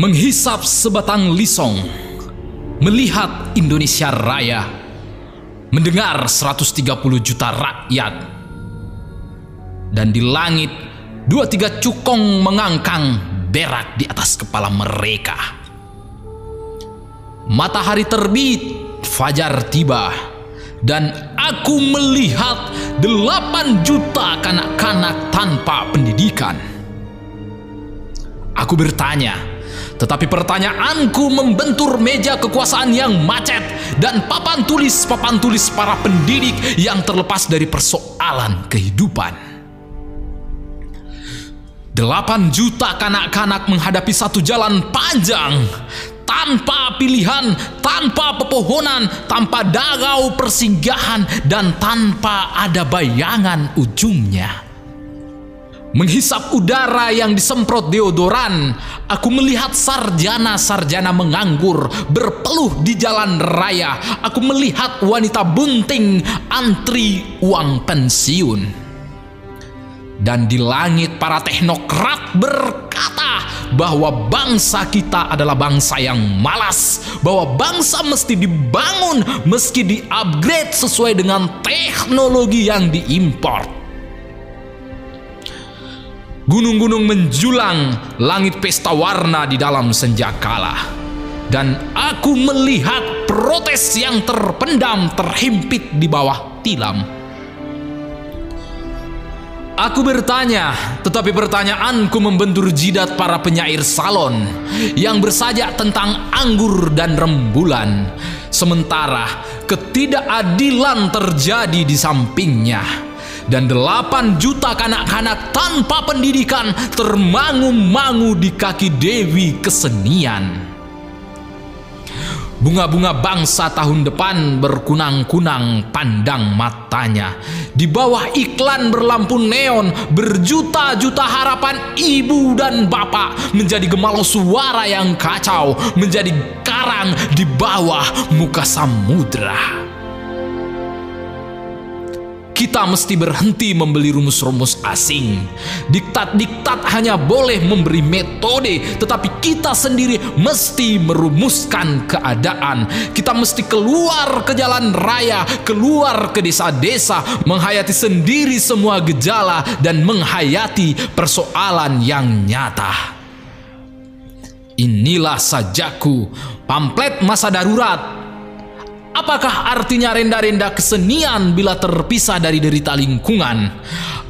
menghisap sebatang lisong, melihat Indonesia Raya, mendengar 130 juta rakyat, dan di langit dua tiga cukong mengangkang berak di atas kepala mereka. Matahari terbit, fajar tiba, dan aku melihat delapan juta kanak-kanak tanpa pendidikan. Aku bertanya, tetapi pertanyaanku membentur meja kekuasaan yang macet dan papan tulis-papan tulis para pendidik yang terlepas dari persoalan kehidupan. Delapan juta kanak-kanak menghadapi satu jalan panjang tanpa pilihan, tanpa pepohonan, tanpa dagau persinggahan, dan tanpa ada bayangan ujungnya. Menghisap udara yang disemprot deodoran, aku melihat sarjana-sarjana menganggur berpeluh di jalan raya. Aku melihat wanita bunting antri uang pensiun. Dan di langit para teknokrat berkata bahwa bangsa kita adalah bangsa yang malas, bahwa bangsa mesti dibangun, meski di-upgrade sesuai dengan teknologi yang diimpor. Gunung-gunung menjulang, langit pesta warna di dalam senjakala. Dan aku melihat protes yang terpendam terhimpit di bawah tilam. Aku bertanya, tetapi pertanyaanku membentur jidat para penyair salon yang bersajak tentang anggur dan rembulan. Sementara ketidakadilan terjadi di sampingnya. Dan delapan juta kanak-kanak tanpa pendidikan termangu-mangu di kaki Dewi kesenian. Bunga-bunga bangsa tahun depan berkunang-kunang pandang matanya. Di bawah iklan berlampu neon, berjuta-juta harapan ibu dan bapak menjadi gemalau suara yang kacau, menjadi karang di bawah muka samudra. Kita mesti berhenti membeli rumus-rumus asing. Diktat-diktat hanya boleh memberi metode, tetapi kita sendiri mesti merumuskan keadaan. Kita mesti keluar ke jalan raya, keluar ke desa-desa, menghayati sendiri semua gejala dan menghayati persoalan yang nyata. Inilah sajaku, pamflet masa darurat Apakah artinya renda-renda kesenian bila terpisah dari derita lingkungan?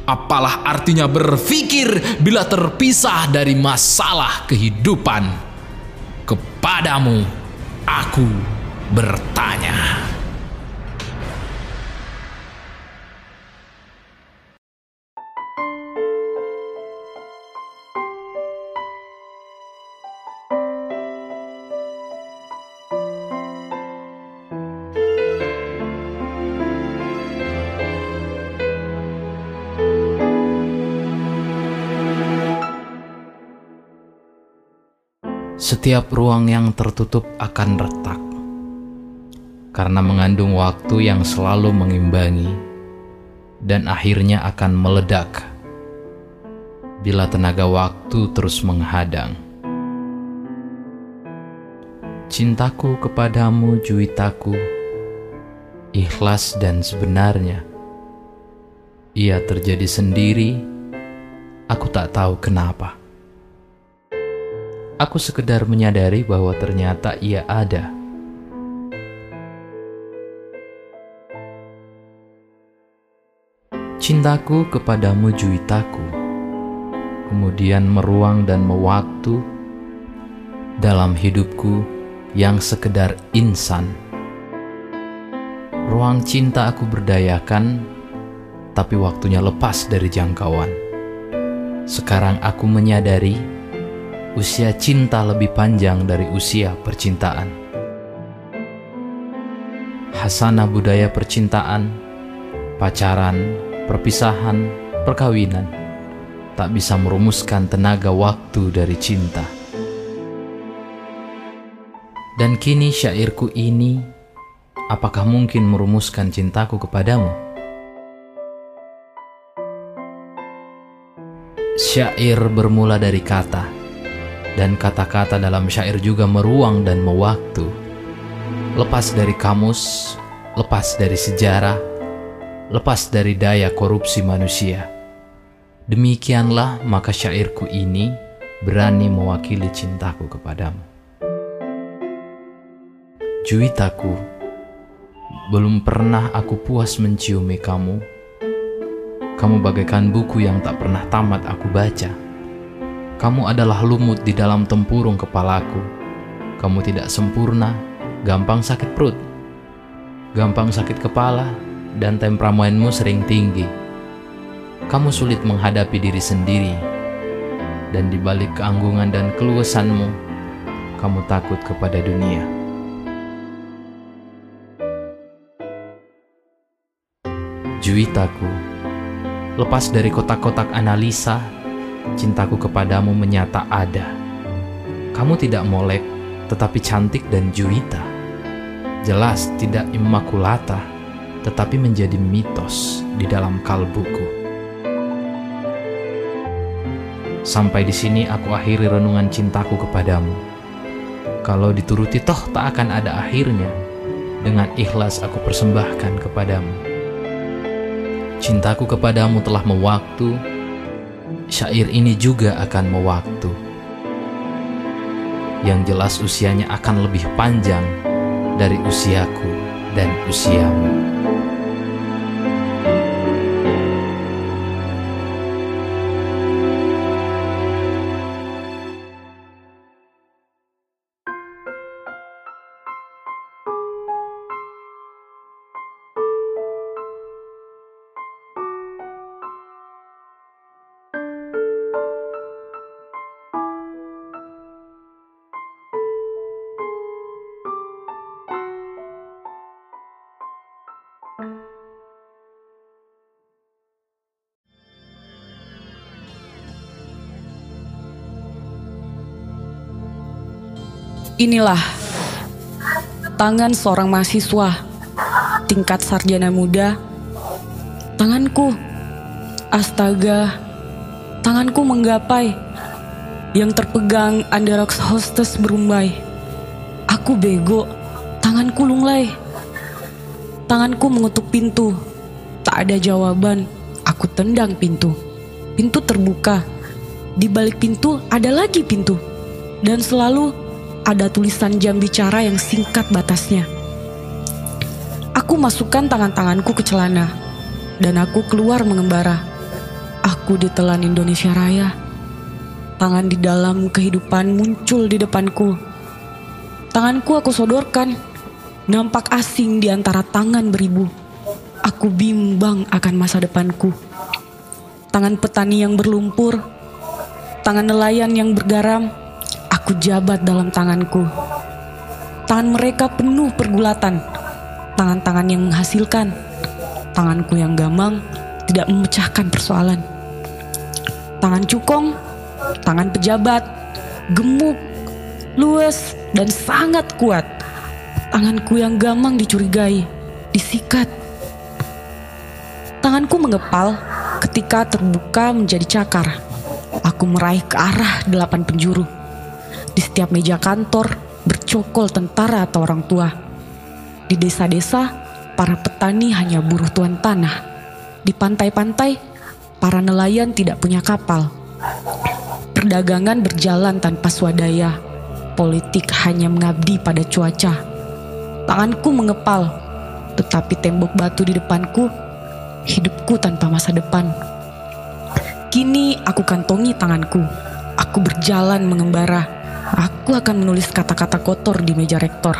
Apalah artinya berpikir bila terpisah dari masalah kehidupan? Kepadamu, aku bertanya. Setiap ruang yang tertutup akan retak karena mengandung waktu yang selalu mengimbangi dan akhirnya akan meledak bila tenaga waktu terus menghadang. Cintaku kepadamu, juitaku, ikhlas dan sebenarnya. Ia terjadi sendiri, aku tak tahu kenapa. Aku sekedar menyadari bahwa ternyata ia ada. Cintaku kepadamu juitaku, kemudian meruang dan mewaktu dalam hidupku yang sekedar insan. Ruang cinta aku berdayakan, tapi waktunya lepas dari jangkauan. Sekarang aku menyadari usia cinta lebih panjang dari usia percintaan. Hasanah budaya percintaan, pacaran, perpisahan, perkawinan tak bisa merumuskan tenaga waktu dari cinta. Dan kini syairku ini, apakah mungkin merumuskan cintaku kepadamu? Syair bermula dari kata, Dan kata-kata dalam syair juga meruang dan mewaktu. Lepas dari kamus, lepas dari sejarah, lepas dari daya korupsi manusia. Demikianlah maka syairku ini berani mewakili cintaku kepadamu. Juwitaku, belum pernah aku puas menciumi kamu. Kamu bagaikan buku yang tak pernah tamat aku baca. Kamu adalah lumut di dalam tempurung kepalaku. Kamu tidak sempurna, gampang sakit perut, gampang sakit kepala, dan temperamenmu sering tinggi. Kamu sulit menghadapi diri sendiri, dan di balik keanggungan dan keluasanmu, kamu takut kepada dunia. Juwitaku, lepas dari kotak-kotak analisa, cintaku kepadamu menyata ada. Kamu tidak molek, tetapi cantik dan juwita. Jelas tidak immakulata, tetapi menjadi mitos di dalam kalbuku. Sampai di sini aku akhiri renungan cintaku kepadamu. Kalau dituruti toh tak akan ada akhirnya. Dengan ikhlas aku persembahkan kepadamu. Cintaku kepadamu telah mewaktu. Syair ini juga akan mewaktu. Yang jelas usianya akan lebih panjang dari usiaku dan usiamu. Inilah tangan seorang mahasiswa tingkat sarjana muda. Tanganku, astaga, tanganku menggapai yang terpegang Anderox hostess berumbai. Aku bego, tanganku lunglai. Tanganku mengetuk pintu, tak ada jawaban. Aku tendang pintu. Pintu terbuka. Di balik pintu ada lagi pintu. Dan selalu ada tulisan jam bicara yang singkat batasnya. Aku masukkan tangan-tanganku ke celana dan aku keluar mengembara. Aku ditelan Indonesia Raya. Tangan di dalam kehidupan muncul di depanku. Tanganku aku sodorkan, nampak asing di antara tangan beribu. Aku bimbang akan masa depanku. Tangan petani yang berlumpur, tangan nelayan yang bergaram, Aku jabat dalam tanganku. Tangan mereka penuh pergulatan. Tangan-tangan yang menghasilkan. Tanganku yang gamang tidak memecahkan persoalan. Tangan cukong, tangan pejabat, gemuk, luas, dan sangat kuat. Tanganku yang gamang dicurigai, disikat. Tanganku mengepal ketika terbuka menjadi cakar. Aku meraih ke arah delapan penjuru. Di setiap meja kantor bercokol tentara atau orang tua. Di desa-desa, para petani hanya buruh tuan tanah. Di pantai-pantai, para nelayan tidak punya kapal. Perdagangan berjalan tanpa swadaya. Politik hanya mengabdi pada cuaca. Tanganku mengepal, tetapi tembok batu di depanku, hidupku tanpa masa depan. Kini aku kantongi tanganku. Aku berjalan mengembara Aku akan menulis kata-kata kotor di meja rektor.